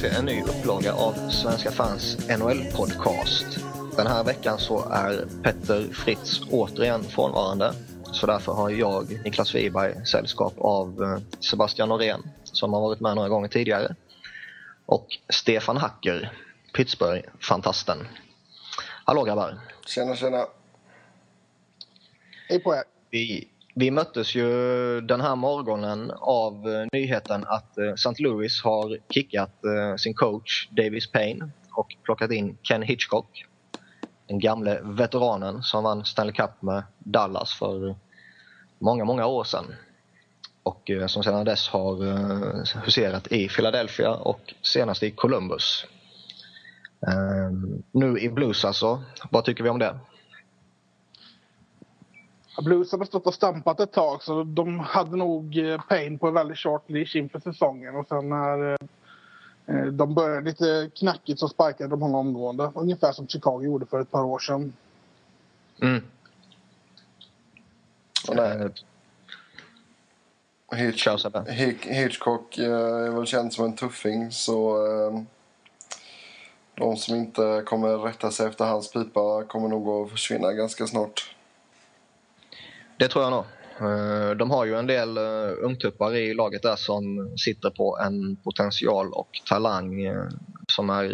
till en ny upplaga av Svenska fans NHL-podcast. Den här veckan så är Petter Fritz återigen frånvarande. Så därför har jag, Niklas Wiberg, sällskap av eh, Sebastian Norén som har varit med några gånger tidigare. Och Stefan Hacker, Pittsburgh-fantasten. Hallå grabbar! Tjena, tjena! Hej på er! Vi vi möttes ju den här morgonen av eh, nyheten att eh, St. Louis har kickat eh, sin coach Davis Payne och plockat in Ken Hitchcock. Den gamle veteranen som vann Stanley Cup med Dallas för många, många år sedan. Och som sedan dess har huserat i Philadelphia och senast i Columbus. Ehm, nu i Blues alltså. Vad tycker vi om det? Blues har stått och stampat ett tag så de hade nog eh, Payne på en väldigt short leash inför säsongen och sen när eh, eh, de började lite knackigt så sparkade de honom omgående. Ungefär som Chicago gjorde för ett par år sedan. Mm. Och nej. Hitch, Hitchcock är väl känd som en tuffing så de som inte kommer rätta sig efter hans pipa kommer nog att försvinna ganska snart. Det tror jag nog. Eh, de har ju en del eh, ungtuppar i laget där som sitter på en potential och talang eh, som är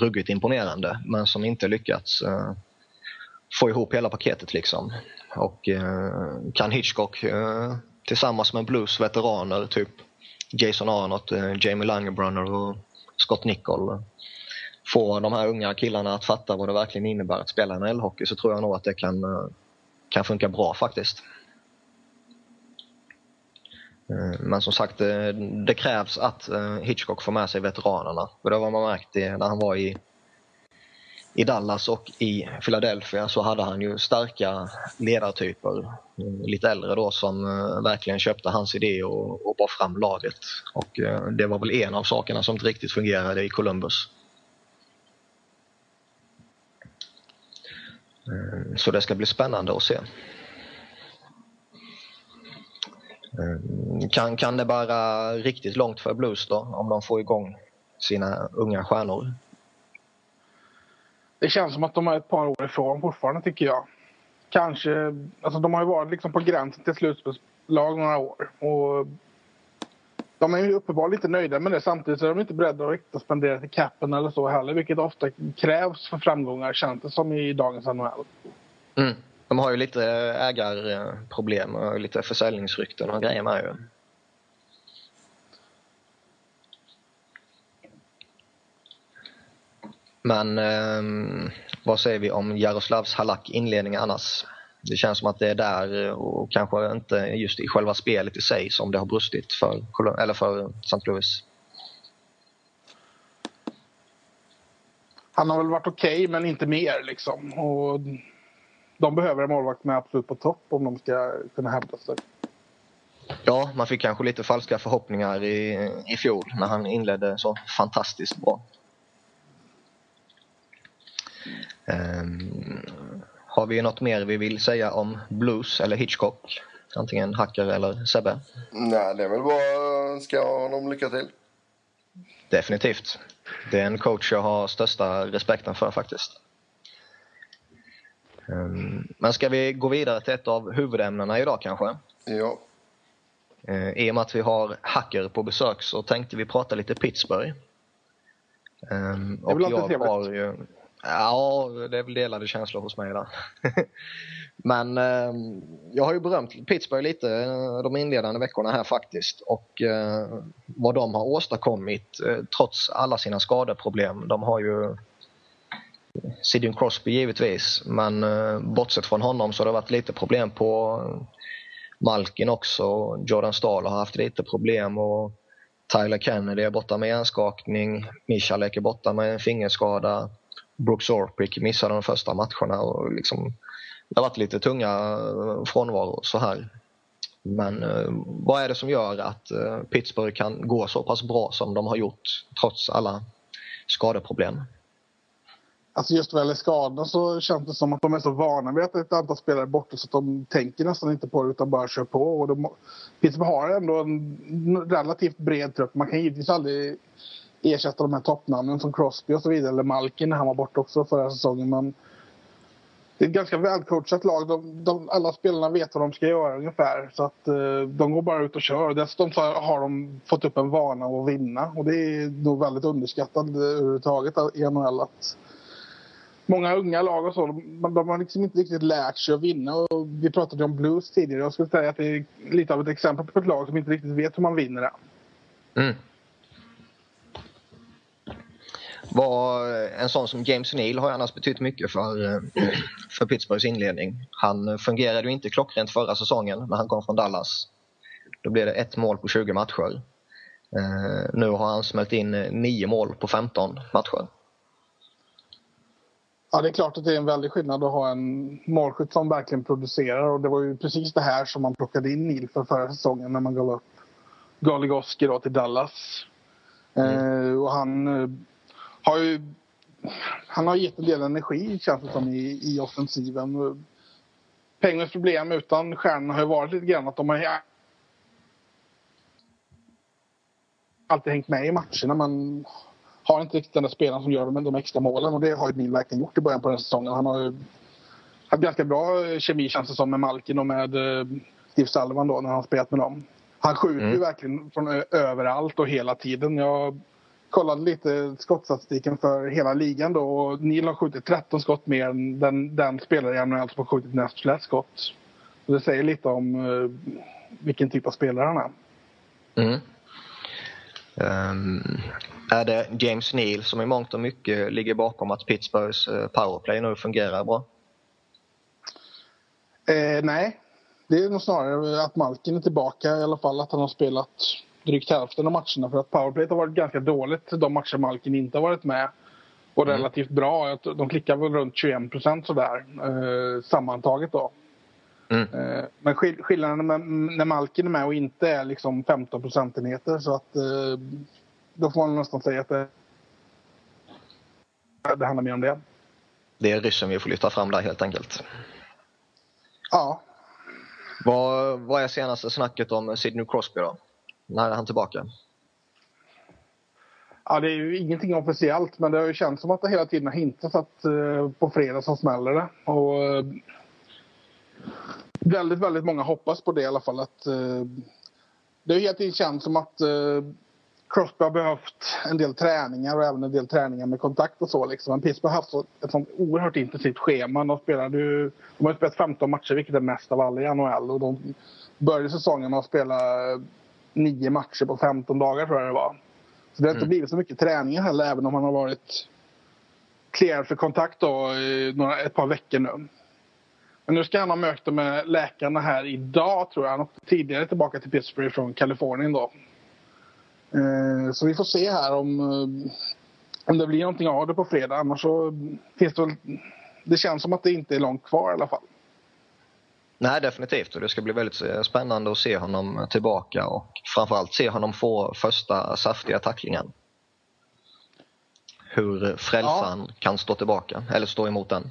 ruggigt imponerande men som inte lyckats få ihop hela paketet liksom. Och kan Hitchcock tillsammans med Blues veteraner typ Jason Arnott, Jamie Langebrunner och Scott Nicol få de här unga killarna att fatta vad det verkligen innebär att spela NHL-hockey så tror jag nog att det kan kan funka bra faktiskt. Eh, men som sagt, eh, det, krävs att eh, Hitchcock får med sig veteranerna. För det har man märkt när han var i, i Dallas och i Philadelphia så hade han ju starka ledartyper, lite äldre då, som verkligen köpte hans idé och, och bar fram laget. Och det var väl en av sakerna som inte riktigt fungerade i Columbus. Eh, så det ska bli spännande att se. Eh, kan, kan det bara riktigt långt för Blues då, om de får igång sina unga stjärnor? Det känns som att de är ett par år ifrån fortfarande tycker jag. Kanske, alltså de har ju varit liksom på gränsen till slutspelslag några år. Och de är ju uppenbarligen inte nöjda med det. Samtidigt är de inte beredda att riktigt spendera till capen eller så heller. Vilket ofta krävs för framgångar, känns det som i dagens NHL. Mm. De har ju lite eh, ägarproblem och lite försäljningsrykten och grejer med ju. Men eh, vad säger vi om Jaroslavs Halak inledning annars? Det känns som att det är där eh, och kanske inte just i själva spelet i sig som det har brustit för, eller för St. Louis. Han har väl varit okej, okay, men inte mer. Liksom. Och de behöver en målvakt med absolut på topp om de ska kunna hävda sig. Ja, man fick kanske lite falska förhoppningar i, i fjol när han inledde så fantastiskt bra. Har vi något mer vi vill säga om Blues eller Hitchcock? Antingen Hacker eller Sebbe? Nej, det är väl bara att önska honom lycka till. Definitivt. Det är en coach jag har största respekten för faktiskt. Ehm, men ska vi gå vidare till ett av huvudämnena idag kanske? Ja. Ehm, I och med att vi har Hacker på besök så tänkte vi prata lite Pittsburgh. Ehm, väl alltid trevligt. Ju, Ja, det är väl delade känslor hos mig där. Men eh, jag har ju berömt Pittsburgh lite eh, de inledande veckorna här faktiskt och eh, vad de har åstadkommit eh, trots alla sina skadeproblem. De har ju eh, Sidney Crosby givetvis men eh, bortsett från honom så har det varit lite problem på eh, Malkin också. Jordan Stahl har haft lite problem och Tyler Kennedy är borta med hjärnskakning. Michalek är borta med en fingerskada. Brooks Orpik missade de första matcherna och liksom, det har varit lite tunga eh, frånvaro så här. Men eh, vad är det som gör att eh, Pittsburgh kan gå så pass bra som de har gjort trots alla skadeproblem? Alltså just vad gäller skadorna så känns det som att de är så vana vid att ett antal spelare är borta så att de tänker nästan inte på det utan bara kör på. Och de, Pittsburgh har ändå en relativt bred trupp. Man kan givetvis aldrig ersätta de här toppnamnen som Crosby och så vidare, eller Malkin när han var borta också förra säsongen. Men det är ett ganska välcoachat lag. De, de, alla spelarna vet vad de ska göra ungefär. Så att eh, de går bara ut och kör. Dessutom så har de fått upp en vana att vinna. Och det är nog väldigt underskattat eh, överhuvudtaget i NHL. Att många unga lag och så, de, de har liksom inte riktigt lärt sig att vinna. Och vi pratade om Blues tidigare. Jag skulle säga att det är lite av ett exempel på ett lag som inte riktigt vet hur man vinner det. Mm. Var en sån som James Neal har annars betytt mycket för, eh, för Pittsburghs inledning. Han fungerade ju inte klockrent förra säsongen när han kom från Dallas. Då blev det ett mål på 20 matcher. Eh, nu har han smält in nio mål på 15 matcher. Ja, det är klart att det är en väldig skillnad att ha en målskytt som verkligen producerar och det var ju precis det här som man plockade in Neil för förra säsongen när man gav upp Goligoski till Dallas. Mm. Eh, och han eh, har ju han har gett en del energi känns det som i, i offensiven. Pengarnas problem utan stjärnorna har ju varit lite grann att de har alltid hängt med i matcherna men har inte riktigt den där spelaren som gör de, de extra målen och det har ju Neil verkligen gjort i början på den säsongen. Han har ju haft ganska bra kemi känns det som med Malkin och med eh, Steve Sullivan då när han spelat med dem. Han skjuter mm. ju verkligen från överallt och hela tiden. Jag kollade lite skottstatistiken för hela ligan då och Neil har skjutit 13 skott mer än den, den spelare i NHL som har skjutit näst flest skott. Och det säger lite om uh, vilken typ av spelare han är. Mm. Um, är det James Neal som i mångt och mycket ligger bakom att Pittsburghs eh, powerplay nu fungerar bra? Eh, nej, det är nog snarare att Malkin är tillbaka i alla fall. Att han har spelat drygt hälften av matcherna. För att powerplayet har varit ganska dåligt de matcher Malkin inte har varit med. Och mm. relativt bra. De klickar väl runt 21 procent sådär eh, sammantaget då. Mm. Eh, men skill skillnaden med, när Malkin är med och inte är liksom 15 procentenheter så att eh, då får man nästan säga att det, det handlar mer om det. Det är ryssen vi får lyfta fram där helt enkelt. Ja. Vad, vad är senaste snacket om Sidney Crosby då? När är han tillbaka? Ja, det är ju ingenting officiellt men det har ju känts som att det hela tiden har hintats att eh, på fredag så smäller det. Och, eh, väldigt, väldigt många hoppas på det i alla fall. Att, eh, det har hela tiden känts som att eh, Crosby har behövt en del träningar och även en del träningar med kontakt och så. Liksom. Men Pittsburgh har haft ett sånt oerhört intensivt schema. De, spelade ju, de har spelat 15 matcher, vilket är mest av alla i NHL. Och de började säsongen med att spela eh, nio matcher på 15 dagar, tror jag det var. Så det har inte mm. blivit så mycket träningar heller, även om han har varit clear för kontakt då, i några, ett par veckor nu. Men nu ska han ha möte med läkarna här idag, tror jag. Han åkte tidigare tillbaka till Pittsburgh från Kalifornien då. Eh, så vi får se här om, eh, om det blir någonting av det på fredag. Annars så finns det väl... Det känns som att det inte är långt kvar i alla fall. Nej, definitivt. Och det ska bli väldigt eh, spännande att se honom tillbaka och framförallt se honom få första saftiga tacklingen. Hur frälsaren ja. kan stå tillbaka, eller stå emot den.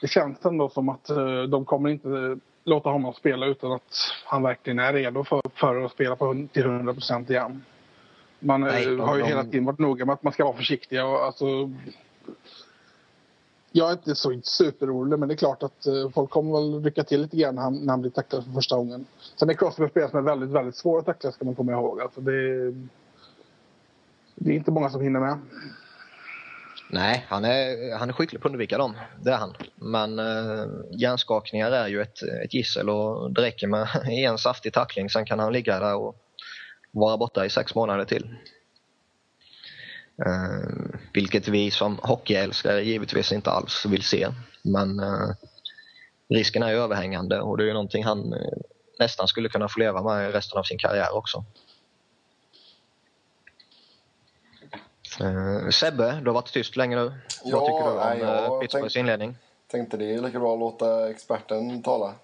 Det känns ändå som att de kommer inte låta honom spela utan att han verkligen är redo för, för att spela på, till 100 procent igen. Man Nej, de, har ju de... hela tiden varit noga med att man ska vara försiktig. Och, alltså, jag är inte så superorolig, men det är klart att eh, folk kommer väl rycka till lite grann när han, när han blir tacklad för första gången. Sen är Crosby en spelare som är väldigt, väldigt svår att tackla, ska man komma ihåg. Alltså, det, det är inte många som hinner med. Nej, han är, han är skicklig på att undvika dem. Det är han. Men eh, hjärnskakningar är ju ett, ett gissel och det räcker med en saftig tackling. Sen kan han ligga där och vara borta i sex månader till. Eh, vilket vi som hockeyälskare givetvis inte alls vill se. Men eh, risken är överhängande och det är någonting han eh, nästan skulle kunna få leva med resten av sin karriär också. Uh, Sebbe, du har varit tyst länge nu. Ja, Vad tycker du om nej, uh, Pittsburghs inledning? tänkte det är lika bra att låta experten tala.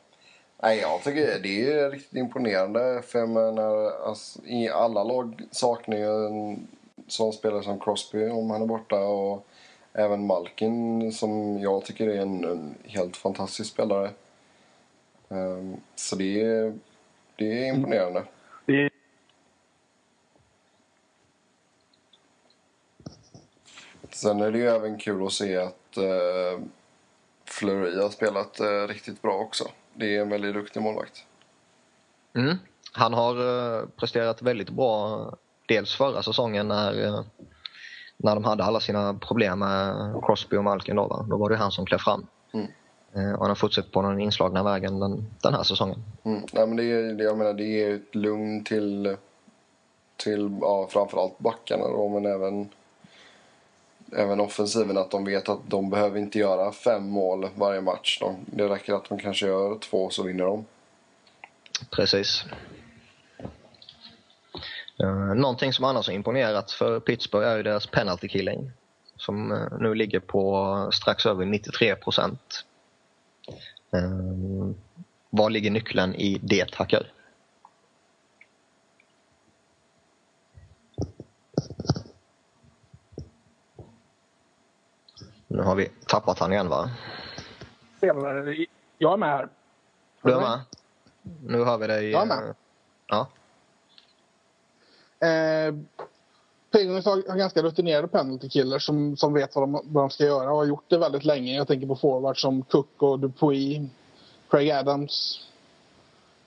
Nej, jag tycker det är riktigt imponerande. För jag menar, alltså, i alla lag saknar ju en sån spelare som Crosby om han är borta. Och även Malkin som jag tycker är en, en helt fantastisk spelare. Um, så det är, det är imponerande. Det Sen är det ju även kul att se att uh, Fleury har spelat uh, riktigt bra också. Det är en väldigt duktig målvakt. Mm. Han har uh, presterat väldigt bra dels förra säsongen när, när de hade alla sina problem med Crosby och Malkin. Då, va? då var det han som klev fram. Mm. Och han har fortsatt på den inslagna vägen den, den här säsongen. Mm. Nej, men det, är, jag menar, det är ett lugn till, till ja, framförallt backarna då, men även även offensiven att de vet att de behöver inte göra fem mål varje match. De, det räcker att de kanske gör två så vinner de. Precis. Uh, någonting som annars har imponerat för Pittsburgh är ju deras penalty killing. Som uh, nu ligger på strax över 93 procent. Uh, var ligger nyckeln i det, Hacker? Nu har vi tappat han igen va? Jag är med här. Du är med? Nu hör vi dig. Jag är med. Ja. Eh, Penguins har ganska rutinerade penalty killers som, som vet vad de, vad de ska göra och har gjort det väldigt länge. Jag tänker på forwards som Cook och Dupuis, Craig Adams.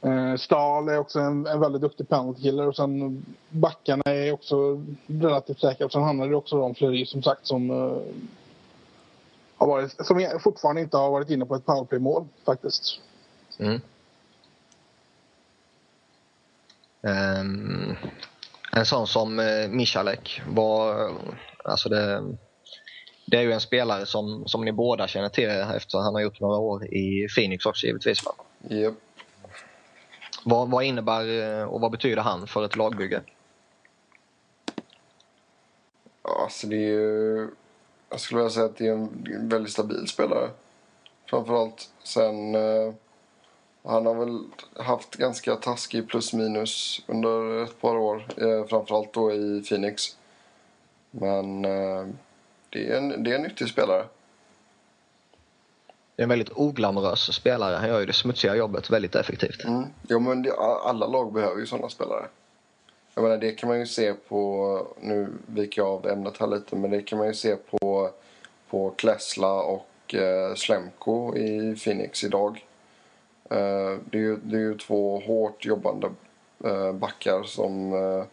Eh, Stahl är också en, en väldigt duktig penalty killer och sen backarna är också relativt säkra. Och sen handlar det också om Fleury som sagt som eh, har varit, som fortfarande inte har varit inne på ett powerplay-mål faktiskt. Mm. Um, en sån som uh, Michalek var, alltså det, det är ju en spelare som, som ni båda känner till efter han har gjort några år i Phoenix också givetvis va? Yep. Vad, vad innebär eh, och vad betyder han för ett lagbygge? Ja, alltså det är ju jag skulle vilja säga att det är en väldigt stabil spelare. Framförallt. Sen... Eh, han har väl haft ganska taskig plus minus under ett par år. Eh, framförallt då i Phoenix. Men eh, det, är en, det är en nyttig spelare. Det är en väldigt oglamorös spelare. Han gör ju det smutsiga jobbet väldigt effektivt. Mm. Ja, men det, alla lag behöver ju sådana spelare. Jag menar, det kan man ju se på, nu viker jag av ämnet här lite, men det kan man ju se på, på Klesla och eh, Slemko i Phoenix idag. Eh, det, är ju, det är ju två hårt jobbande eh, backar som, eh,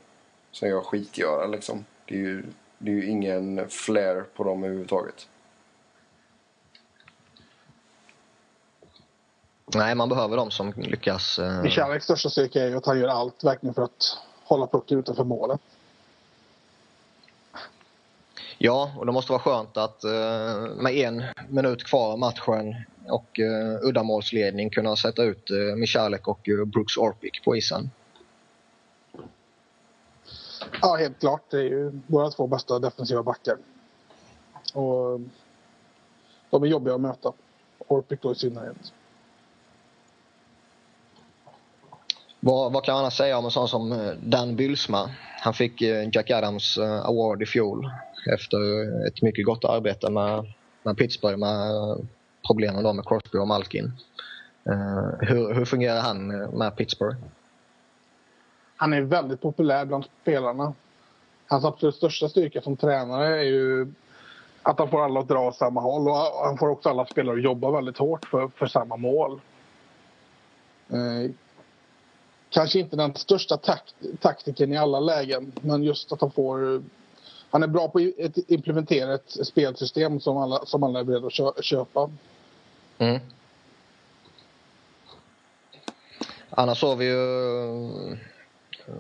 som gör skitgöra liksom. Det är ju, det är ju ingen flair på dem överhuvudtaget. Nej, man behöver dem som lyckas... Eh... Michaleks största styrka är ju att han gör allt verkligen för att hålla pucken utanför målet. Ja, och det måste vara skönt att uh, med en minut kvar av matchen och uh, uddamålsledning kunna sätta ut uh, Michalek och uh, Brooks Orpik på isen. Ja, helt klart. Det är ju våra två bästa defensiva backar. Och de är jobbiga att möta. Orpik då i synnerhet. Vad, vad kan man annars säga om en sån som eh, Dan Bylsma? Han fick eh, Jack Adams eh, Award i fjol efter ett mycket gott arbete med, med Pittsburgh med problemen då med Crosby och Malkin. Eh, hur, hur fungerar han med Pittsburgh? Han är väldigt populär bland spelarna. Hans absolut största styrka som tränare är ju att han får alla att dra åt samma håll och han får också alla spelare att jobba väldigt hårt för, för samma mål eh, kanske inte den största takt, taktiken i alla lägen, men just att han får... Han är bra på att implementera ett spelsystem som alla, som alla är beredda att köpa. Mm. Annars såg vi ju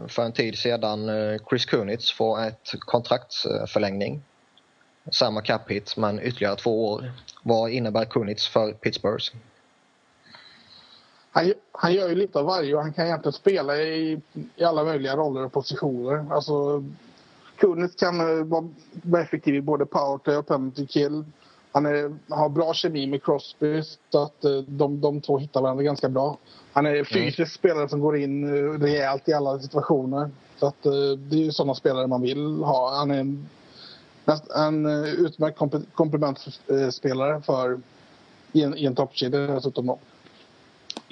för en tid sedan eh, Chris Kunitz få ett kontraktsförlängning. Samma cap hit, men ytterligare två år. Vad innebär Kunitz för Pittsburghs? han, han gör ju lite av varje och han kan egentligen spela i, i alla möjliga roller och positioner. Alltså, Kunitz kan eh, vara, vara effektiv i både powerplay och penalty kill. Han är, har bra kemi med Crosby så att eh, de, de två hittar varandra ganska bra. Han är en mm. fysisk mm. spelare som går in eh, rejält i alla situationer. Så att det är ju sådana spelare man vill ha. Han är en, en utmärkt komplementspelare för i en, i en toppkedja dessutom.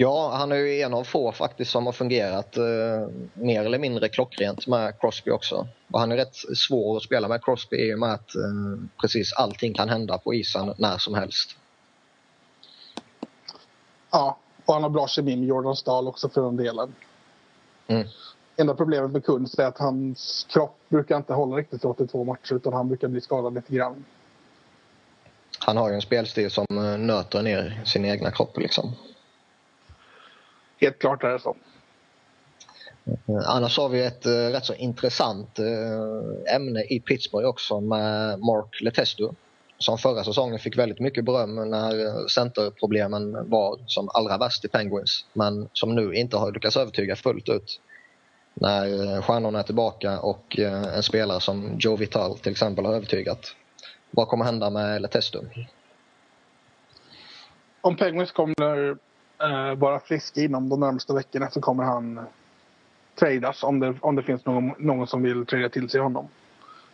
Ja, han är ju en av få faktiskt som har fungerat eh, mer eller mindre klockrent med Crosby också. Och han är rätt svår att spela med Crosby i och med att eh, precis allting kan hända på isen när som helst. Ja, och han har bra kemi med Jordan Stahl också för den delen. Mm. Enda problemet med Kunst är att hans kropp brukar inte hålla riktigt 82 matcher utan han brukar bli skadad lite grann. Han har ju en spelstil som eh, nöter ner sin egna kropp liksom. Helt klart är det så. Eh, Annars har vi ett uh, rätt så intressant uh, ämne i Pittsburgh också med Mark Letestu. Som förra säsongen fick väldigt mycket beröm när centerproblemen var som allra värst i Penguins. Men som nu inte har lyckats övertyga fullt ut. När stjärnorna är tillbaka och en spelare som Joe Vital till exempel har övertygat. Vad kommer hända med Letestu? Om Penguins kommer uh, vara friska inom de närmaste veckorna så kommer han tradas om det, om det finns någon, någon som vill trada till sig honom.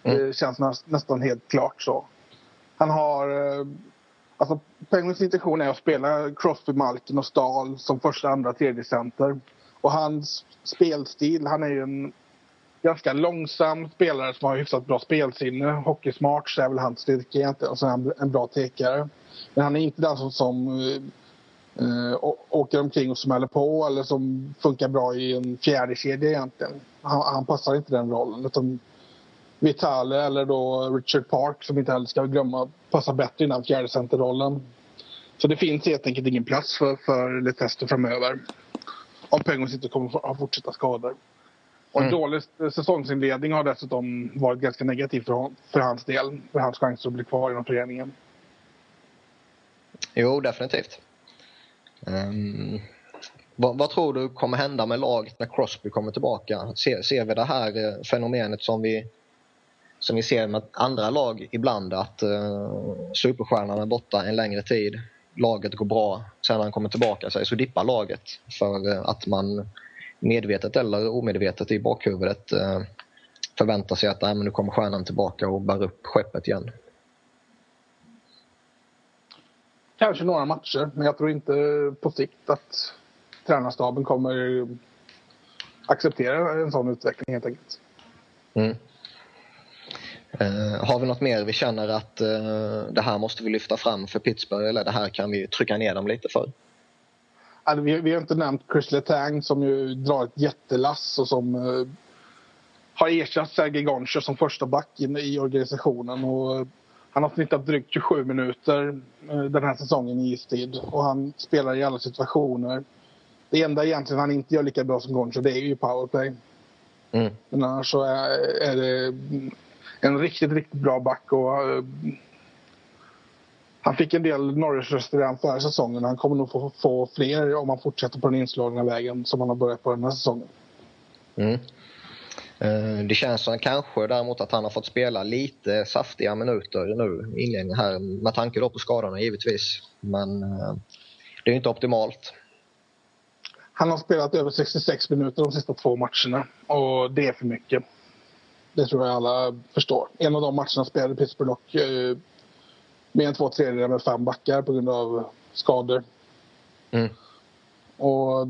Mm. Det känns näst, nästan helt klart så. Han har... Uh, alltså Penguins intention är att spela Crosby, Malkin och Stahl som första, andra, tredje center. Och hans spelstil, han är ju en ganska långsam spelare som har hyfsat bra spelsinne. Hockeysmart så är väl hans styrka egentligen. Och så är han en bra tekare. Men han är inte den som, som uh, åker omkring och smäller på eller som funkar bra i en fjärde kedja egentligen. Han, han passar inte den rollen. Utan Vitale eller då Richard Park som inte heller ska glömma passar bättre i den fjärde centerrollen. Så det finns helt enkelt ingen plats för, för Letesto framöver. Om Penguins inte kommer att ha fortsatta skador. Och en mm. dålig säsongsinledning har dessutom varit ganska negativt för, för hans del. För hans chanser att bli kvar inom föreningen. Jo, definitivt. Um, vad, vad, tror du kommer hända med laget när Crosby kommer tillbaka? Ser, ser vi det här eh, fenomenet som vi, som vi ser med andra lag ibland att uh, superstjärnan är borta en längre tid, laget går bra, sen när han kommer tillbaka sig så dippar laget för uh, att man medvetet eller omedvetet i bakhuvudet uh, förväntar sig att äh, men nu kommer stjärnan tillbaka och bär upp skeppet igen. Kanske några matcher, men jag tror inte på sikt att tränarstaben kommer acceptera en sån utveckling helt enkelt. Mm. Uh, har vi något mer vi känner att uh, det här måste vi lyfta fram för Pittsburgh eller det här kan vi trycka ner dem lite för? Alltså, vi, vi, har inte nämnt Chris Letang som ju drar ett jättelass och som uh, har ersatt Sergej Gonchar som första back in, i organisationen. Och, han har snittat drygt 27 minuter den här säsongen i istid och han spelar i alla situationer. Det enda egentligen han inte gör lika bra som Goncho det är ju powerplay. Mm. Men annars så är, är, det en riktigt, riktigt bra back. Och, uh, han fick en del Norris-röster redan förra säsongen. Han kommer nog få, få fler om han fortsätter på den inslagna vägen som han har börjat på den här säsongen. Mm. Uh, det känns som kanske däremot att han har fått spela lite saftiga minuter nu inledningen här med tanke då på skadorna givetvis. Men uh, det är inte optimalt. Han har spelat över 66 minuter de sista två matcherna och det är för mycket. Det tror jag alla förstår. En av de matcherna spelade Pittsburgh dock eh, med en två tredjedelar med fem backar på grund av skador. Mm. Och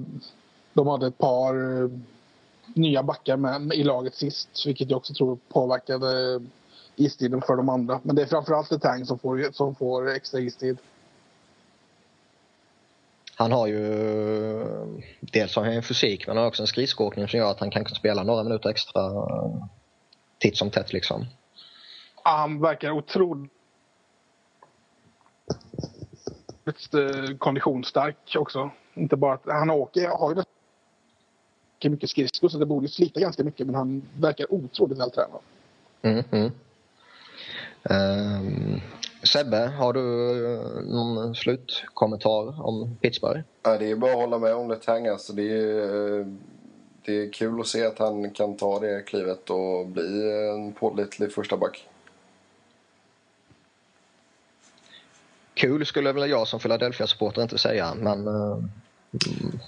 de hade ett par eh, nya backar med i laget sist, vilket jag också tror påverkade istiden för de andra. Men det är framförallt Letang som får, som får extra istid. Han har ju dels har han en fysik men han har också en skridskoåkning som gör att han kan spela några minuter extra titt som tätt liksom. Han verkar otroligt eh, konditionsstark också. Inte bara att han åker, har ju mycket skridskor så det borde slita ganska mycket men han verkar otroligt vältränad. Mm, mm. Um, Sebbe, har du eh, någon slutkommentar om Pittsburgh? Ja, det är bara att hålla med om Letang. Alltså, det, är, eh, det är kul att se att han kan ta det klivet och bli en pålitlig första back. Kul skulle väl jag som Philadelphia-supporter inte säga, men uh,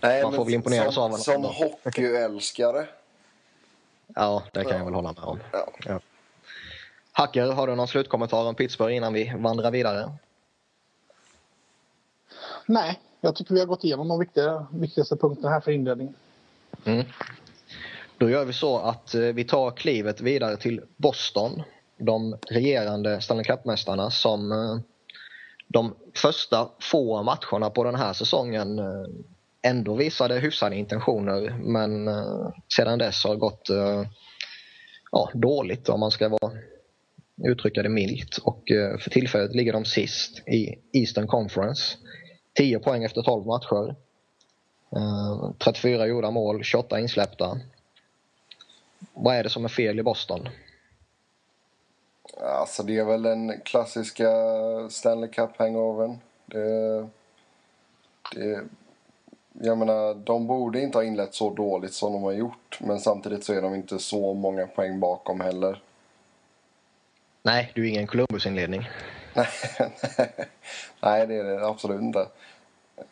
Nej, man får väl imponeras av honom. Som hockeyälskare. ja, det kan ja. jag väl hålla med om. Ja. Ja. Hacker, har du någon slutkommentar om Pittsburgh innan vi vandrar vidare? nej, jag tycker vi har gått igenom de viktiga, viktigaste punkterna här för inledningen. Mm. Då gör vi så att eh, vi tar klivet vidare till Boston. De regerande Stanley Cup-mästarna som eh, de första få matcherna på den här säsongen eh, ändå visade hyfsade intentioner men eh, sedan dess har det gått eh, ja, dåligt om man ska vara, uttrycka det milt. Och eh, för tillfället ligger de sist i Eastern Conference. 10 poäng efter 12 matcher. 34 gjorda mål, 28 insläppta. Vad är det som är fel i Boston? Alltså det är väl den klassiska Stanley Cup-hangovern. Det, det, jag menar, de borde inte ha inlett så dåligt som de har gjort. Men samtidigt så är de inte så många poäng bakom heller. Nej, du är ingen Columbus-inledning. Nej, det är det absolut inte.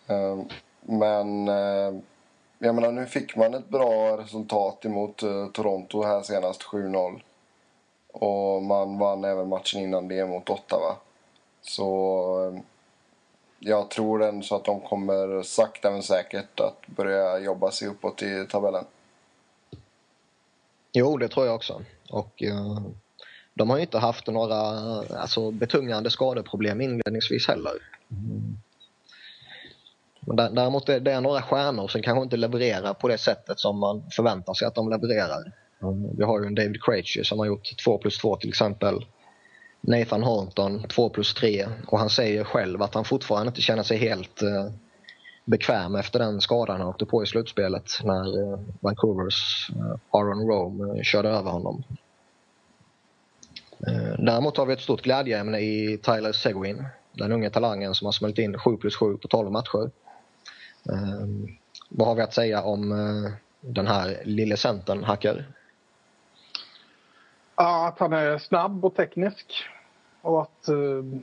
Ehm, men eh, jag menar, nu fick man ett bra resultat emot uh, Toronto här senast, 7-0. Och man vann även matchen innan det mot Ottawa. Så uh, jag tror ändå så att de kommer sakta men säkert att börja jobba sig uppåt i tabellen. Jo, det tror jag också. Och uh, de har ju inte haft några alltså, betungande skadeproblem inledningsvis heller. Mm. Men däremot är det några stjärnor som kanske inte levererar på det sättet som man förväntar sig att de levererar. Vi har ju en David Krejci som har gjort 2 plus 2 till exempel. Nathan Hornton 2 plus 3 och han säger själv att han fortfarande inte känner sig helt eh, bekväm efter den skadan han åkte på i slutspelet när eh, Vancouvers eh, Aaron Rome eh, körde över honom. Eh, däremot har vi ett stort glädjeämne i Tyler Seguin. Den unge talangen som har smält in 7 plus 7 på 12 matcher. Ehm, vad har vi att säga om eh, den här lille centern, Hacker? Ja, att han är snabb och teknisk. Och att eh,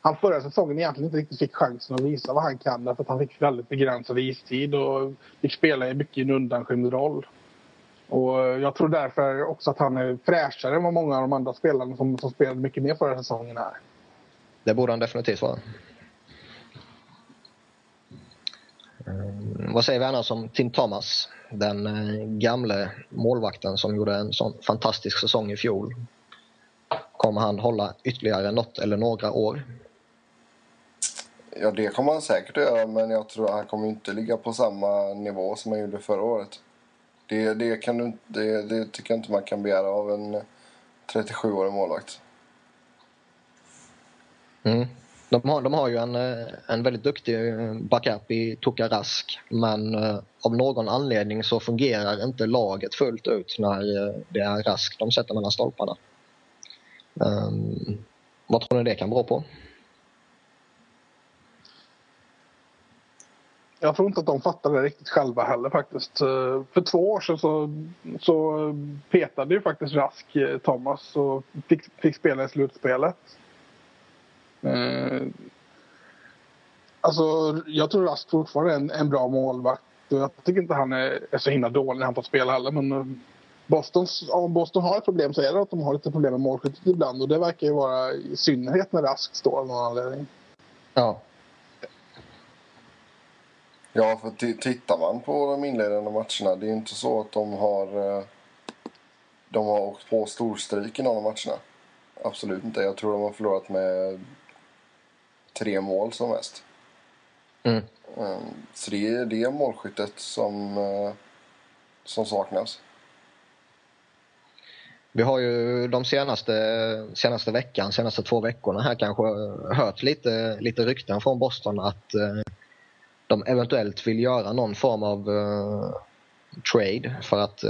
han förra säsongen egentligen inte riktigt fick chansen att visa vad han kan därför att han fick väldigt begränsad istid och fick spela i mycket en undanskymd roll. Och eh, jag tror därför också att han är fräschare än vad många av de andra spelarna som, som spelade mycket mer förra säsongen är. Det borde han definitivt vara. Mm, vad säger vi annars om Tim Thomas? Den eh, gamle målvakten som gjorde en sån fantastisk säsong i fjol. Kommer han hålla ytterligare något eller några år? Ja, det kommer han säkert att göra, men jag tror att han kommer inte ligga på samma nivå som han gjorde förra året. Det, det, kan du, det, det tycker jag inte man kan begära av en 37-årig målvakt. Mm. De har, de har ju en, eh, en väldigt duktig eh, backup i Tuka Rask men eh, av någon anledning så fungerar inte laget fullt ut när det är Rask de sätter mellan stolparna. Um, vad tror ni det kan bero på? Jag tror inte att de fattar det riktigt själva heller faktiskt. Eh, för två år sedan så, så petade ju faktiskt Rask eh, Thomas och fick, fick spela i slutspelet. Eh, alltså, jag tror Rask fortfarande är en, en bra målvakt. Jag tycker inte han är, är så himla dålig när han får spela heller. Men eh, Bostons, om Boston har ett problem så är det att de har lite problem med målskyttet ibland. Och det verkar ju vara i synnerhet när Rask står av någon anledning. Ja. Ja, för tittar man på de inledande matcherna. Det är ju inte så att de har, eh, de har åkt på storstryk i någon av matcherna. Absolut inte. Jag tror de har förlorat med tre mål som mest. Mm. Ehm, så det är det målskyttet som, eh, som saknas. Vi har ju de senaste, senaste veckan, senaste två veckorna här kanske eh, hört lite, lite rykten från Boston att eh, de eventuellt vill göra någon form av eh, trade för att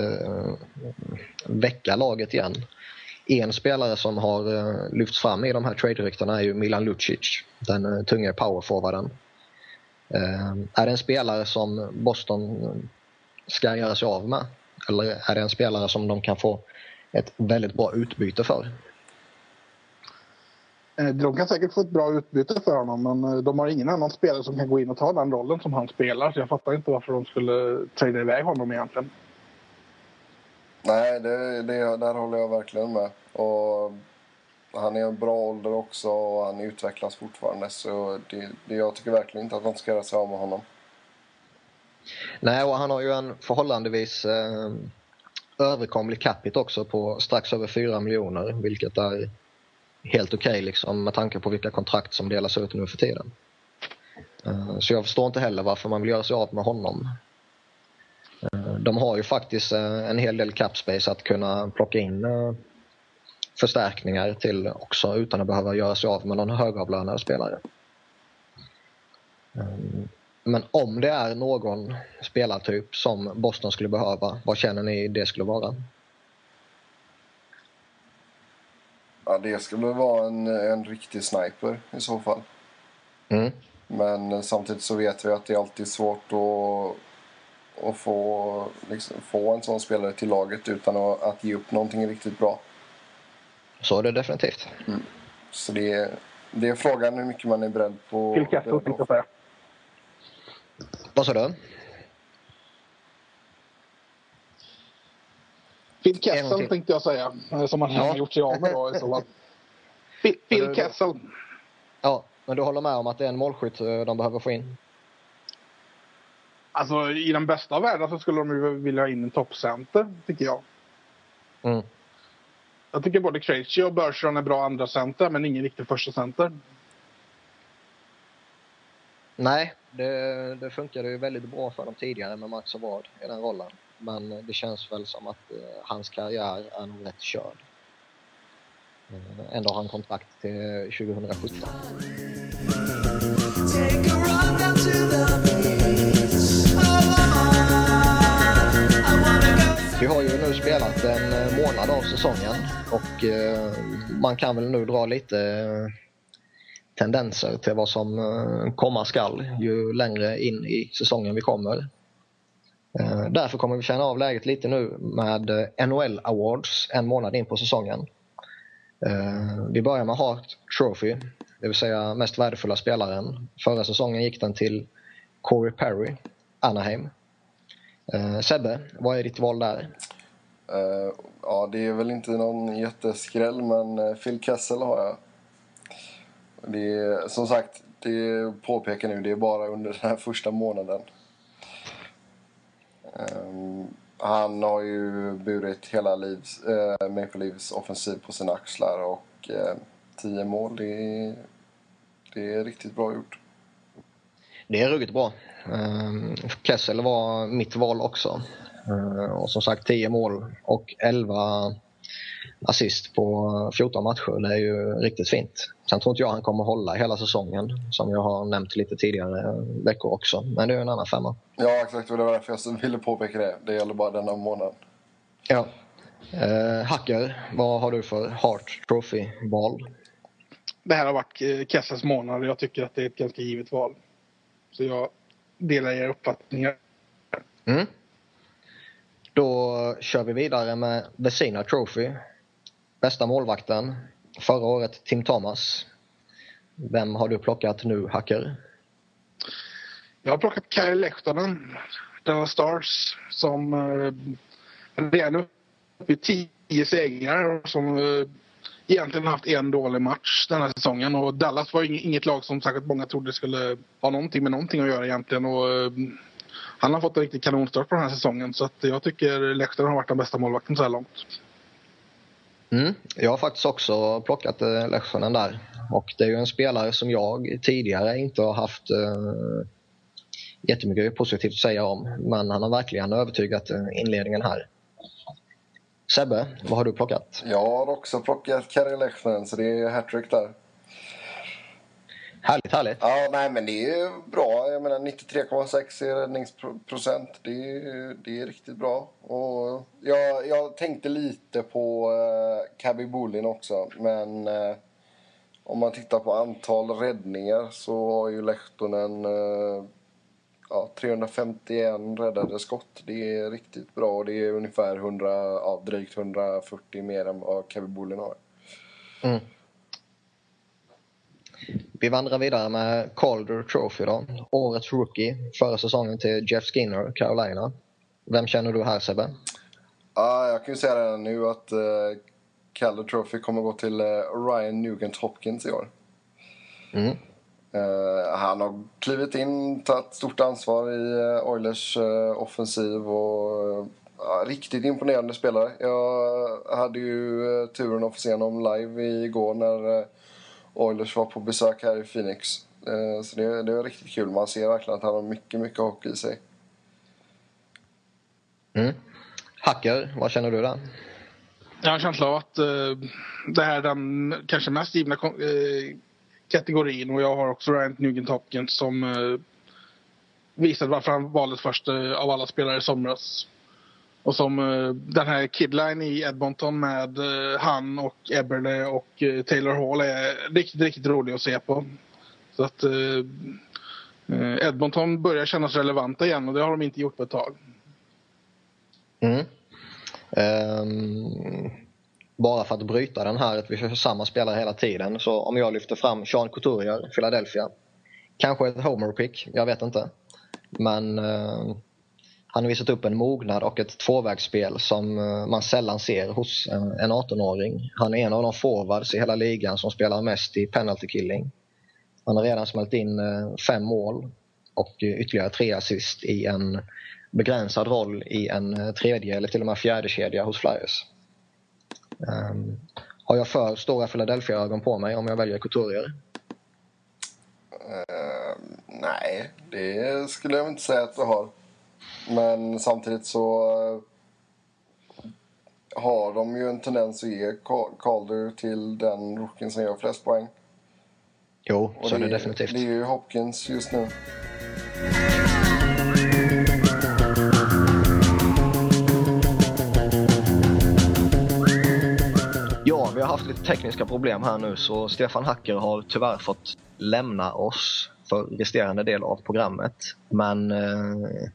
väcka laget igen. En spelare som har lyfts fram i de här trade-ryktena är ju Milan Lucic, den tunga powerforwarden. Är det en spelare som Boston ska göra sig av med? Eller är det en spelare som de kan få ett väldigt bra utbyte för? De kan säkert få ett bra utbyte för honom men de har ingen annan spelare som kan gå in och ta den rollen som han spelar. Så jag fattar inte varför de skulle trada iväg honom egentligen. Nej, det, det, där håller jag verkligen med. Och han är en bra ålder också och han utvecklas fortfarande. Så det, det, jag tycker verkligen inte att de ska göra sig av med honom. Nej, och han har ju en förhållandevis eh, överkomlig capita också på strax över 4 miljoner vilket är helt okej okay, liksom, med tanke på vilka kontrakt som delas ut nu för tiden. Eh, så jag förstår inte heller varför man vill göra sig av med honom. Eh, de har ju faktiskt eh, en hel del cap space att kunna plocka in förstärkningar till också utan att behöva göra sig av med någon högavlönad spelare. Men om det är någon spelartyp som Boston skulle behöva, vad känner ni det skulle vara? Ja, det skulle vara en, en riktig sniper i så fall. Mm. Men samtidigt så vet vi att det är alltid svårt att, att få, liksom, få en sån spelare till laget utan att, att ge upp någonting riktigt bra. Så är det definitivt. Mm. Så det är, det är frågan hur mycket man är beredd på. Vilka säga. Vad sa du? Phil Kessel tänkte jag säga, som han ja. har gjort sig av med då i så fall. Phil, Phil Kessel. Ja, men du håller med om att det är en målskytt eh, de behöver få in? Alltså i den bästa världen så skulle de ju vilja ha in en toppcenter, tycker jag. Mm. Jag tycker både Krejci och Bergeron är bra andra center men ingen riktig första center. Nej, det, det funkade ju väldigt bra för dem tidigare med Max och Ward i den rollen. Men det känns väl som att eh, hans karriär är nog rätt körd. Eh, ändå har han kontrakt till 2017. Vi har ju nu spelat en eh, månad av säsongen och eh, man kan väl nu dra lite tendenser till vad som eh, komma skall ju längre in i säsongen vi kommer. Eh, därför kommer vi känna av läget lite nu med eh, NHL Awards en månad in på säsongen. Vi börjar med Hart Trophy, det vill säga mest värdefulla spelaren. Förra säsongen gick den till Corey Perry, Anaheim. Sebbe, vad är ditt val där? Ja, det är väl inte någon jätteskräll, men Phil Kessel har jag. Det är, som sagt, det påpekar nu, det är bara under den här första månaden. Um, han har ju burit hela Leafs, äh, Maple Leafs offensiv på sina axlar och äh, tio mål, det är, det är riktigt bra gjort. Det är ruggigt bra. Ehm, um, Kessel var mitt val också. Uh, och som sagt 10 mål och 11 assist på 14 matcher. Det är ju riktigt fint. Sen tror inte jag han kommer hålla hela säsongen som jag har nämnt lite tidigare veckor också. Men det är en annan femma. Ja exakt och det var därför jag ville påpeka det. Det gäller bara denna månad. Ja. Eh, Hacker, vad har du för Hart Trophy-val? Det här har varit eh, Kessels månad och jag tycker att det är ett ganska givet val. Så jag delar er uppfattningar. Mm. Då kör vi vidare med Vesina Trophy Bästa målvakten förra året Tim Thomas. Vem har du plockat nu, Hacker? Jag har plockat Kyle Lehtonen, Dallas Stars, som eh, redan uppe i tio segrar och som eh, egentligen haft en dålig match den här säsongen. Och Dallas var inget lag som särskilt många trodde skulle ha någonting med någonting att göra egentligen. Och, eh, han har fått en riktig kanonstart på den här säsongen så att jag tycker Lehtonen har varit den bästa målvakten så här långt. Mm, jag har faktiskt också plockat eh, där. Och det är ju en spelare som jag tidigare inte har haft eh, jättemycket positivt att säga om. Men han har verkligen övertygat eh, inledningen här. Sebbe, vad har du plockat? Jag har också plockat Kari Lehkonen, så det är hattrick där. Härligt, härligt. Ja, nej men det är bra. Jag menar 93,6 i räddningsprocent. Det är, det är riktigt bra. Och jag, jag tänkte lite på uh, Cabby Bullin också, men uh, om man tittar på antal räddningar så har ju Lehtonen uh, ja, 351 räddade skott. Det är riktigt bra och det är ungefär 100, ja, drygt 140 mer än vad Cabby Bullin har. Mm. Vi vandrar vidare med Calder Trophy då. Årets rookie förra säsongen till Jeff Skinner, Carolina. Vem känner du här Sebbe? Ja, jag kan ju säga redan nu att uh, Calder Trophy kommer gå till uh, Ryan Nugent Hopkins i år. Mm. Uh, han har klivit in, tagit stort ansvar i uh, Oilers offensiv och riktigt imponerande spelare. Jag hade ju turen att få se honom live igår när Oilers var på besök här i Phoenix. så det, det var riktigt kul. Man ser verkligen att han har mycket, mycket hockey i sig. Mm. Hacker, vad känner du där? Jag har en känsla av att uh, det här är den kanske mest givna uh, kategorin och jag har också Ryan Nugent Hopkins som uh, visade varför han valdes först uh, av alla spelare i somras. Och som eh, den här kidline i Edmonton med eh, han och Eberle och eh, Taylor Hall är riktigt, riktigt rolig att se på. Så att Edmonton börjar kännas relevanta igen och det har de inte gjort på ett tag. Mm. Um, bara för att bryta den här att vi kör samma spelare hela tiden. Så om jag lyfter fram Sean Couturier, Philadelphia. Kanske ett homer pick, jag vet inte. Men uh, han har visat upp en mognad och ett tvåvägsspel som eh, man sällan ser hos en, 18-åring. Han är en av de forwards i hela ligan som spelar mest i penalty killing. Han har redan smält in eh, fem mål och eh, ytterligare tre assist i en begränsad roll i en tredje eller till och med fjärde kedja hos Flyers. Um, har jag för stora Philadelphia-ögon på mig om jag väljer Couturier? Uh, nej, det skulle jag inte säga att du har. Men samtidigt så uh, har de ju en tendens att ge Calder till den rookien som gör flest poäng. Jo, Och så det, är det definitivt. Det är ju Hopkins just nu. vi har haft lite tekniska problem här nu så Stefan Hacker har tyvärr fått lämna oss för resterande del av programmet. Men eh,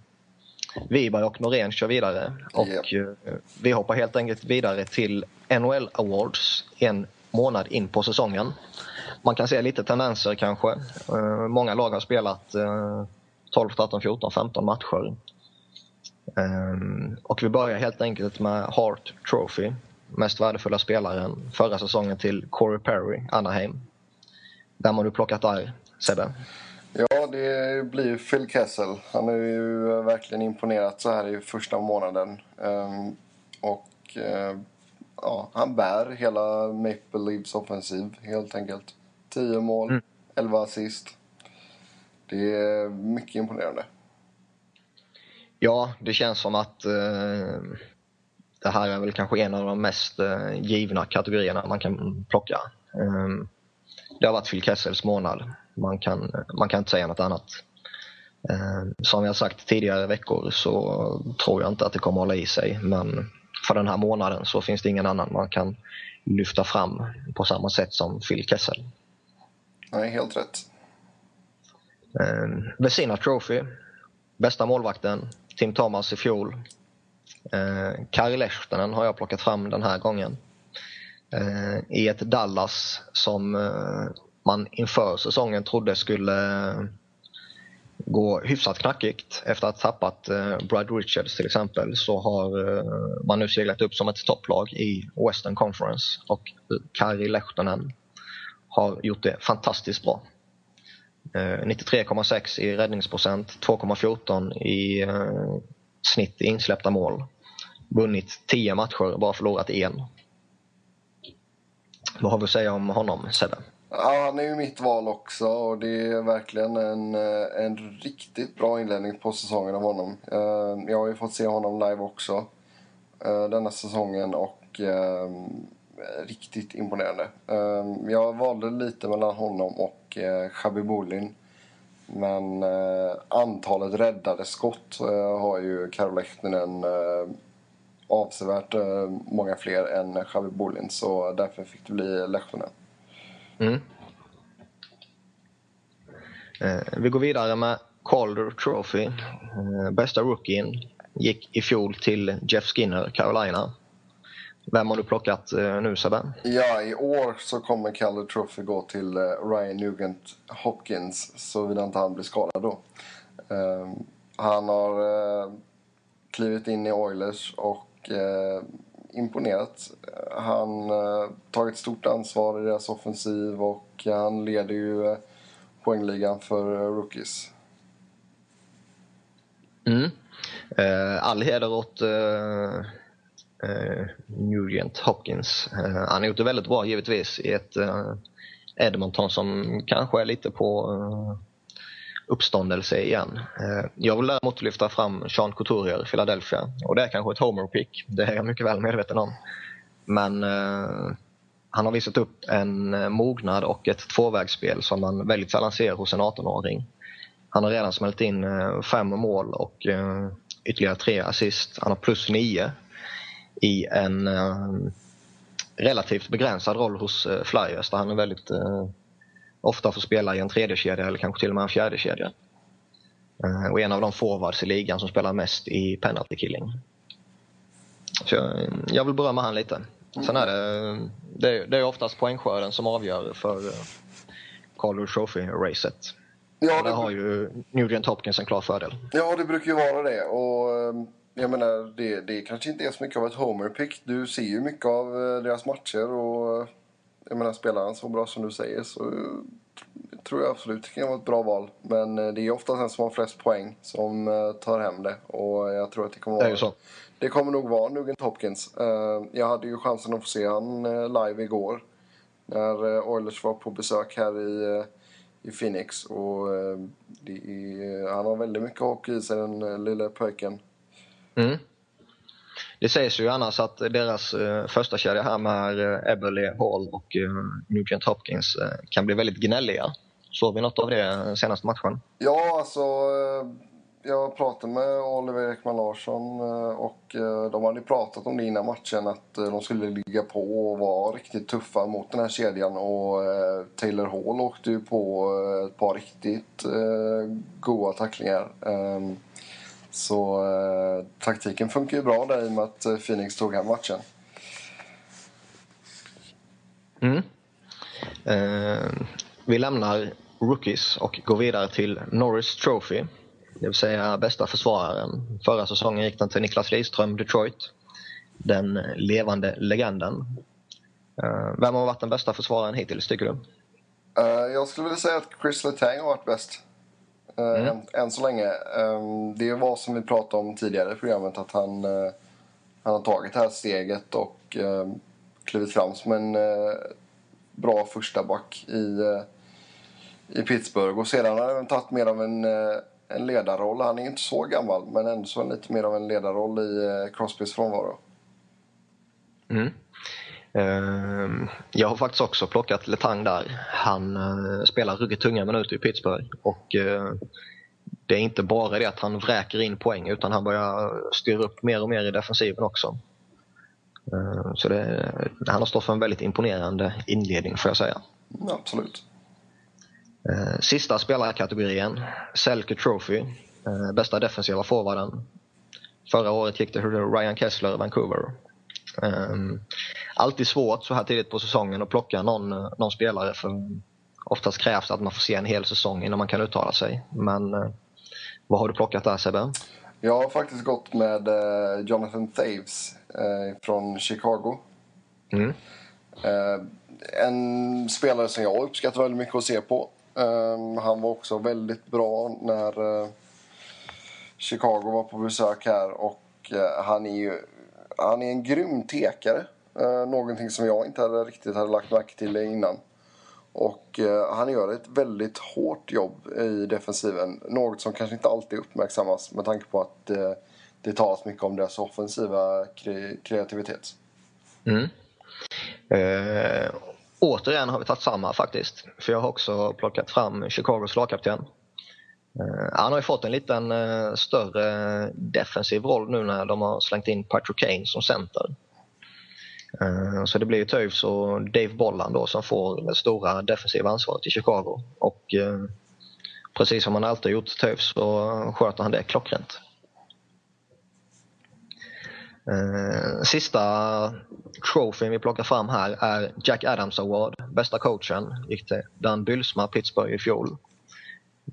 Wiberg och Norén kör vidare och yep. eh, vi hoppar helt enkelt vidare till NHL Awards en månad in på säsongen. Man kan se lite tendenser kanske. Eh, många lag har spelat eh, 12, 13, 14, 15 matcher. Eh, och vi börjar helt enkelt med Hart Trophy mest värdefulla spelaren förra säsongen till Corey Perry, Anaheim. Vem har du plockat där, Sebbe? Det blir Phil Kessel. Han har ju verkligen imponerat så här i första månaden. Um, och uh, ja, han bär hela Maple Leafs offensiv helt enkelt. 10 mål, mm. 11 assist. Det är mycket imponerande. Ja, det känns som att uh, det här är väl kanske en av de mest eh, givna kategorierna man kan plocka. Ehm, det har varit Phil Kessels månad. Man kan, man kan inte säga något annat. Ehm, som jag sagt tidigare veckor så tror jag inte att det kommer att hålla i sig men för den här månaden så finns det ingen annan man kan lyfta fram på samma sätt som Phil Kessel. Nej, helt rätt. Eh, Vesina Trophy, bästa målvakten, Tim Thomas i fjol, Eh, Kari Lehtonen har jag plockat fram den här gången. Eh, I ett Dallas som eh, man inför säsongen trodde skulle eh, gå hyfsat knackigt. Efter att ha tappat eh, Brad Richards till exempel så har eh, man nu seglat upp som ett topplag i Western Conference och Kari Lehtonen har gjort det fantastiskt bra. 93,6 i räddningsprocent, 2,14 i snitt i insläppta mål. Vunnit 10 matcher, bara förlorat en. Vad har vi att säga om honom, Sebbe? Ja, han är ju mitt val också och det är verkligen en, eh, en riktigt bra inledning på säsongen av honom. Eh, jag har ju fått se honom live också eh, denna säsongen och riktigt imponerande. Jag valde lite mellan honom och Chabi Bolin. Men antalet räddade skott har ju Karol Lehtinen avsevärt många fler än Xavi Bolin så därför fick det bli Lehtinen. Mm. Eh, vi går vidare med Calder Trophy. Eh, bästa rookien gick i fjol till Jeff Skinner, Carolina. Vem har du plockat eh, nu Sebbe? Ja, i år så kommer Calder Trophy gå till eh, Ryan Nugent Hopkins såvida inte han blir skadad då. Han har klivit in i Oilers och imponerat. Han har tagit stort ansvar i deras offensiv och han leder ju eh, poängligan för eh, rookies. Mm. all heder åt Nugent Hopkins. han har gjort det väldigt bra givetvis i ett Edmonton som kanske är lite på uppståndelse igen. Eh, jag vill däremot lyfta fram Sean Couturier, Philadelphia. Och det är kanske ett homer pick, det är jag mycket väl medveten om. Men eh, han har visat upp en eh, mognad och ett tvåvägsspel som man väldigt sällan ser hos en 18-åring. Han har redan smält in eh, fem mål och eh, ytterligare tre assist. Han har plus nio i en eh, relativt begränsad roll hos Flyers där han är väldigt ofta får spela i en tredje kedja eller kanske till och med en fjärde kedja. Eh, och en av de forwards i ligan som spelar mest i penalty killing. Så jag, jag vill berömma han lite. Sen är det, det, det är oftast poängskörden som avgör för eh, Calder Trophy-racet. Ja, där har ju Nugent Hopkins en klar fördel. Ja, det brukar ju vara det. Och eh, jag menar, det, det kanske inte är så mycket av ett homer-pick. Du ser ju mycket av deras matcher och jag menar, spelar han så bra som du säger så tror jag absolut det kan vara ett bra val. Men eh, det är oftast den som har flest poäng som eh, tar hem det. Och jag tror att det kommer vara... Det, är så. det kommer nog vara Nugent Hopkins. Eh, jag hade ju chansen att få se han live igår. När Oilers var på besök här i, i Phoenix. Och är, han har väldigt mycket hockey i sig den lilla pojken. Mm. Det sägs ju annars att deras eh, första kedja här med eh, Eberle, Hall och eh, Nugent Hopkins eh, kan bli väldigt gnälliga. Såg vi något av det eh, senaste matchen? Ja, alltså... Eh, jag pratade med Oliver Ekman Larsson eh, och eh, de hade pratat om det innan matchen att eh, de skulle ligga på och vara riktigt tuffa mot den här kedjan. Och eh, Taylor Hall åkte ju på ett par riktigt goda tacklingar. Ehm, så eh, taktiken funkar ju bra där i och med att eh, Phoenix tog hem matchen. Mm. Eh, vi lämnar Rookies och går vidare till Norris Trophy. Det vill säga bästa försvararen. Förra säsongen gick den till Niklas Lidström, Detroit. Den levande legenden. Eh, vem har varit den bästa försvararen hittills, tycker du? Uh, jag skulle vilja säga att Chris Letang har varit bäst. Eh, mm. än, än, så länge. Ehm, det var som vi pratade om tidigare i programmet att han, eh, han har tagit det här steget och ehm, klivit fram som en eh, bra första back i, i Pittsburgh. Och sedan har han tagit mer av en, en ledarroll. Han är inte så gammal men ändå så lite mer av en ledarroll i Crosbys frånvaro. Mm. Ehm, jag har faktiskt också plockat Letang där. Han uh, spelar ruggigt tunga minuter i Pittsburgh. Och, uh, det är inte bara det att han vräker in poäng utan han börjar styra upp mer och mer i defensiven också. Uh, så det, han har stått för en väldigt imponerande inledning får jag säga. Absolut. Sista spelarkategorin, Selke Trophy. Bästa defensiva forwarden. Förra året gick det till Ryan Kessler, Vancouver. Um, alltid svårt så här tidigt på säsongen att plocka någon, någon spelare för oftast krävs att man får se en hel säsong innan man kan uttala sig. Men uh, vad har du plockat där Sebbe? Jag har faktiskt gått med uh, Jonathan Thaves uh, från Chicago. Mm. en spelare som jag uppskattar väldigt mycket att se på. Ehm, han var också väldigt bra när Chicago var på besök här och han är ju han är en grym tekare. Eh, någonting som jag inte hade riktigt hade lagt märke till innan. Och eh, han gör ett väldigt hårt jobb i defensiven. Något som kanske inte alltid uppmärksammas med tanke på att eh, det talas mycket om deras offensiva kre kreativitet. Mm. Eh, återigen har vi tagit samma faktiskt. För jag har också plockat fram Chicagos lagkapten Eh, han har ju fått en liten eh, större defensiv roll nu när de har slängt in Patrick Kane som center. Eh, så det blir ju Toews och Dave Bolland då som får det stora defensiva ansvaret i Chicago. Och precis som han alltid gjort Toews så sköter han det klockrent. Sista trofén vi plockar fram här är Jack Adams Award, bästa coachen. Gick till Dan Bylsma, Pittsburgh i fjol.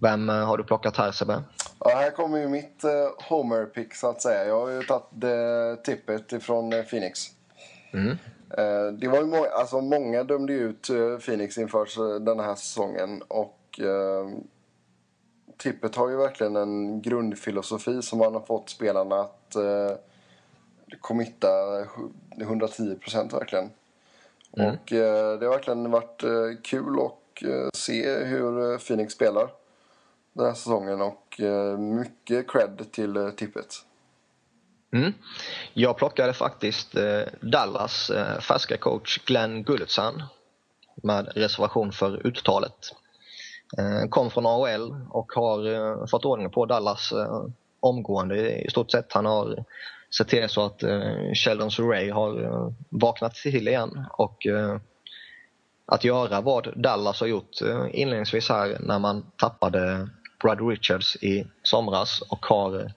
Vem eh, har du plockat här Sebbe? Ja, här kommer ju mitt uh, Homer-pick så att säga. Jag har ju tagit uh, tippet ifrån Phoenix. Mm. Eh, Det var ju må- alltså många dömde ut eh, Phoenix inför eh, den här säsongen och eh, Tippet har ju verkligen en grundfilosofi som man har fått spelarna att eh, committa hu- 110 procent verkligen. Mm. Och eh, det har verkligen varit eh, kul att eh, se hur eh, Phoenix spelar den här säsongen och eh, mycket cred till eh, Tippet. Mm. Jag plockade faktiskt eh, Dallas färska coach Glenn Gulletsan med reservation för uttalet. Kom från AHL och har fått ordning på Dallas omgående i stort sett. Han har sett till så att Sheldon Surrey har vaknat till igen och att göra vad Dallas har gjort inledningsvis här när man tappade Brad Richards i somras och har eh,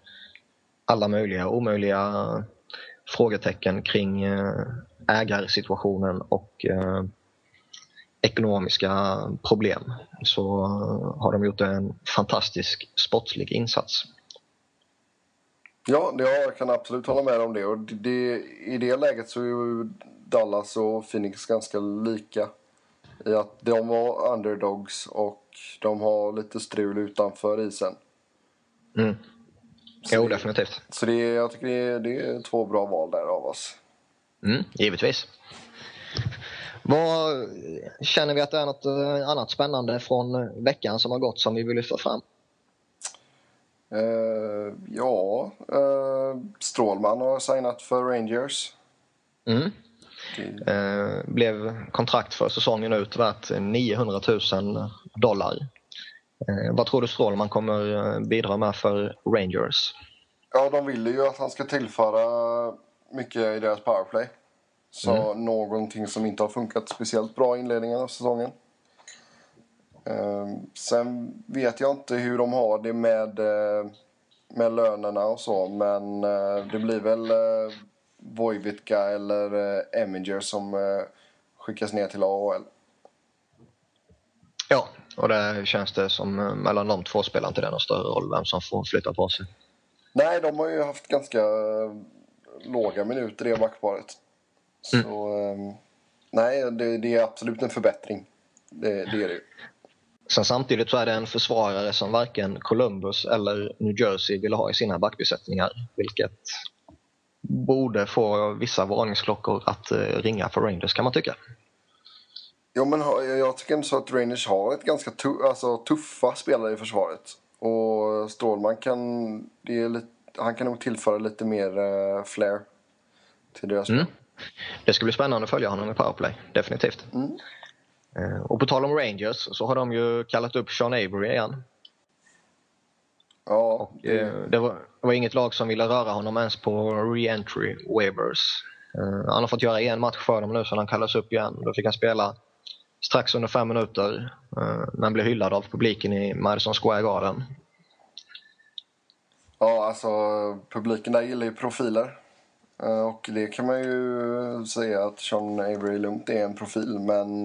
alla möjliga och omöjliga frågetecken kring eh, ägarsituationen och eh, ekonomiska problem så har de gjort en fantastisk sportslig insats. Ja, jag kan absolut hålla med om det. Och det, det. I det läget så är ju Dallas och Phoenix ganska lika. I att de var underdogs och de har lite strul utanför isen. Mm. Så Jo, det- definitivt. Så det, är- jag tycker det är, det är två bra val där av oss. Mm, givetvis. Vad Känner vi att det är något eh, annat spännande från veckan som har gått som vi vill lyfta fram? Eh, ja, uh, Strålman har signat för Rangers. Mm. Eh, blev kontrakt för säsongen ut värt 900 000 dollar. Eh, vad tror du Strålman kommer eh, bidra med för Rangers? ja, de vill ju att han ska tillföra mycket i deras powerplay. Så någonting som inte har funkat speciellt bra i inledningen av säsongen. Ehm, sen vet jag inte hur de har det med, eh, med lönerna och så. Men eh, det blir väl Vojvitka eller Eminger som eh, skickas ner till AHL. Ja, och där känns det som eh, mellan de två spelar inte det någon större roll vem som får flytta på sig. Nej, de har ju haft ganska eh, låga minuter i det backparet. Så ehm, nej, det, det är absolut en förbättring. Det, det är det ju. Sen samtidigt så är det en försvarare som varken Columbus eller New Jersey vill ha i sina backbesättningar. Vilket borde få vissa varningsklockor att eh, ringa för Rangers kan man tycka. Ja, men jag tycker ändå så att Rangers har ett ganska tu- alltså, tuffa spelare i försvaret. Och Stålman kan, det är lite, han kan nog tillföra lite mer uh, flair till deras Mm. spel. Det ska bli spännande att följa honom i powerplay, definitivt. Mm. Eh, Och på tal om Rangers så har de ju kallat upp Sean Avery igen. Ja, det, Eh, Det var, det var inget lag som ville röra honom ens på re-entry waivers. Eh, Han har fått göra en match för dem nu så han kallas upp igen. Då fick han spela strax under fem minuter eh, men blev hyllad av publiken i Madison Square Garden. ja, alltså publiken där gillar ju profiler. Och det kan man ju säga att Sean Avery lugnt är en profil. Men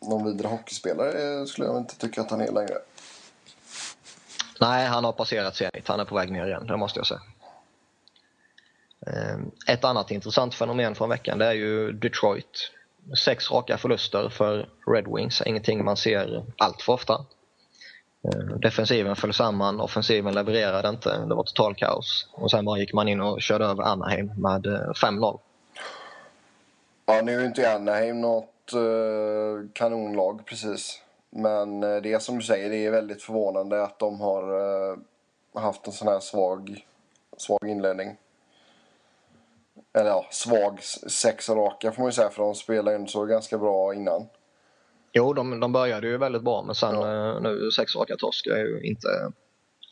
någon vidare hockeyspelare skulle jag inte tycka att han är längre. Nej, han har passerat Zenit. Han är på väg ner igen, det måste jag säga. Ehm, ett annat intressant fenomen från veckan det är ju Detroit. Sex raka förluster för Red Wings. Ingenting man ser allt för ofta. Ehm, defensiven föll samman, offensiven levererade inte. Det var total kaos. Och sen bara gick man in och körde över Anaheim med eh, 5-0. Ja, nu är ju inte Anaheim något eh, kanonlag precis. Men eh, det är som du säger, det är väldigt förvånande att de har eh, haft en sån här svag, svag inledning. Eller ja, svag sex raka får man ju säga för de spelade ju så ganska bra innan. Jo, de, de började ju väldigt bra men sen Ja. eh, nu sex raka torsk är ju inte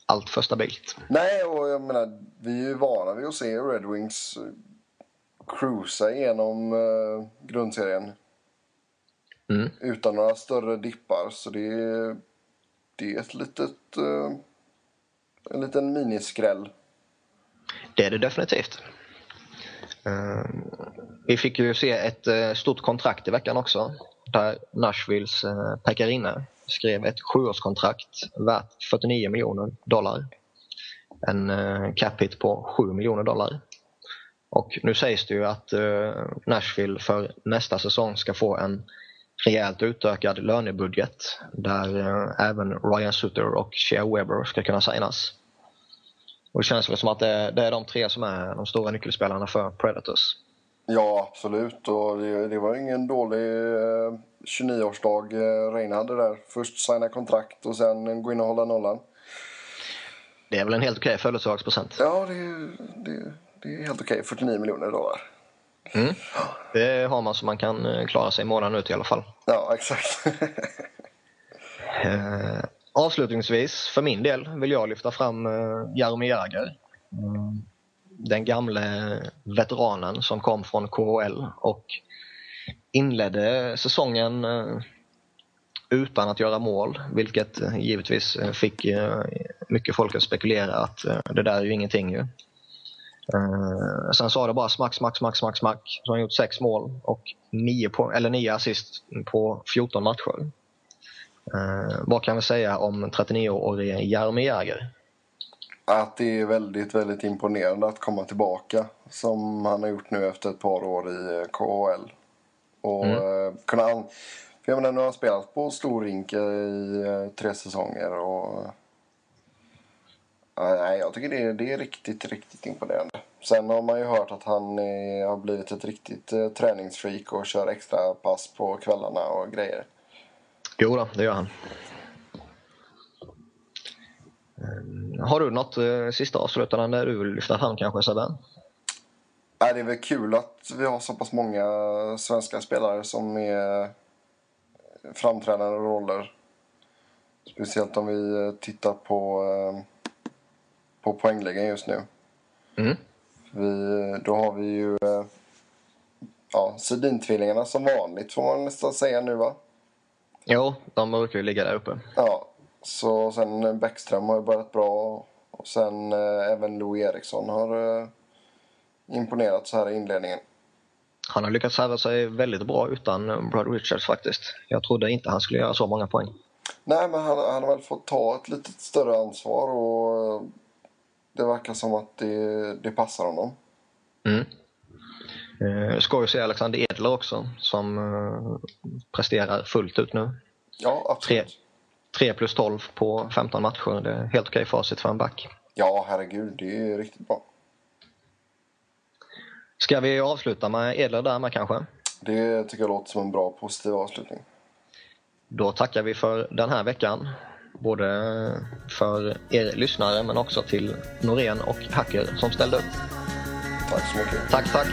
allt för stabilt. Nej, och jag menar, vi är ju vana vid att se Red Wings cruisa igenom eh, grundserien. Mm. utan några större dippar. Så det är, det är ett litet, eh, en liten miniskräll. Det är det definitivt. Eh, Vi fick ju se ett eh, stort kontrakt i veckan också. Där Nashvilles Pekarinne skrev ett sjuårskontrakt värt 49 miljoner dollar. En cap hit på 7 miljoner dollar. Och nu sägs det ju att uh, Nashville för nästa säsong ska få en rejält utökad lönebudget där uh, även Ryan Sutter och Shea Weber ska kunna signas. Och det känns väl som att det, det, är de tre som är de stora nyckelspelarna för Predators. Ja, absolut. Och det, det var ingen dålig eh, 29-årsdag eh, Reine hade där. Först signa kontrakt och sen gå in och hålla nollan. Det är väl en helt okej födelsedagspresent? Ja, det, det, det är helt okej. 49 miljoner dollar. Mm. Det har man så man kan eh, klara sig månaden ut i alla fall. Ja, exakt. eh, avslutningsvis, för min del, vill jag lyfta fram eh, Jaromir Jagr. Mm. Den gamle veteranen som kom från KHL och inledde säsongen eh, utan att göra mål, vilket givetvis fick mycket folk att spekulera att det där är ju ingenting ju. Sen sa det bara smack, smack, smack, smack, smack. Så har han gjort sex mål och nio, på, eller nio assist på 14 matcher. vad kan vi säga om 39-årige Jaromir Jagr? Att det är väldigt, väldigt imponerande att komma tillbaka som han har gjort nu efter ett par år i KHL. Och mm. Eh, kunna an... För jag menar, nu har han spelat på storrink i eh, tre säsonger och... Nej, jag tycker det är, det är riktigt, riktigt imponerande. Sen har man ju hört att han är, har blivit ett riktigt eh, träningsfreak och kör extra pass på kvällarna och grejer. Jo då, det gör han. Ehm, har du något eh, sista avslutande du vill lyfta fram kanske Sebbe? det är väl kul att vi har så pass många svenska spelare som är framträdande roller. Speciellt om vi tittar på, eh, på poängligan just nu. Mm. Vi, då har vi ju eh, ja, Sedin-tvillingarna som vanligt får man nästan säga nu va? Jo, de brukar ju ligga där uppe. Ja, så sen Bäckström har ju börjat bra. Och sen eh, även Louis Eriksson har eh, imponerat så här i inledningen. Han har lyckats häva sig väldigt bra utan Brad Richards faktiskt. Jag trodde inte han skulle göra så många poäng. Nej, men han, han har väl fått ta ett lite större ansvar och det verkar som att det, det passar honom. Mm. Eh, ska ju se Alexander Edler också som eh, presterar fullt ut nu. Ja, absolut. 3, 3 plus 12 på 15 matcher. Det är helt okej facit för en back. Ja, herregud. Det är riktigt bra. Ska vi avsluta med Edler där med kanske? Det tycker jag låter som en bra positiv avslutning. Då tackar vi för den här veckan. Både för er lyssnare men också till Norén och Hacker som ställde upp. Tack så mycket. Tack, tack.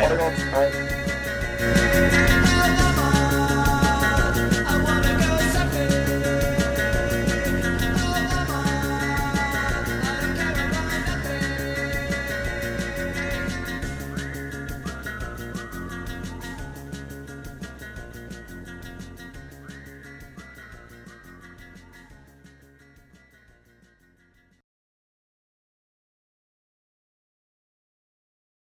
Ha det gott. Hej.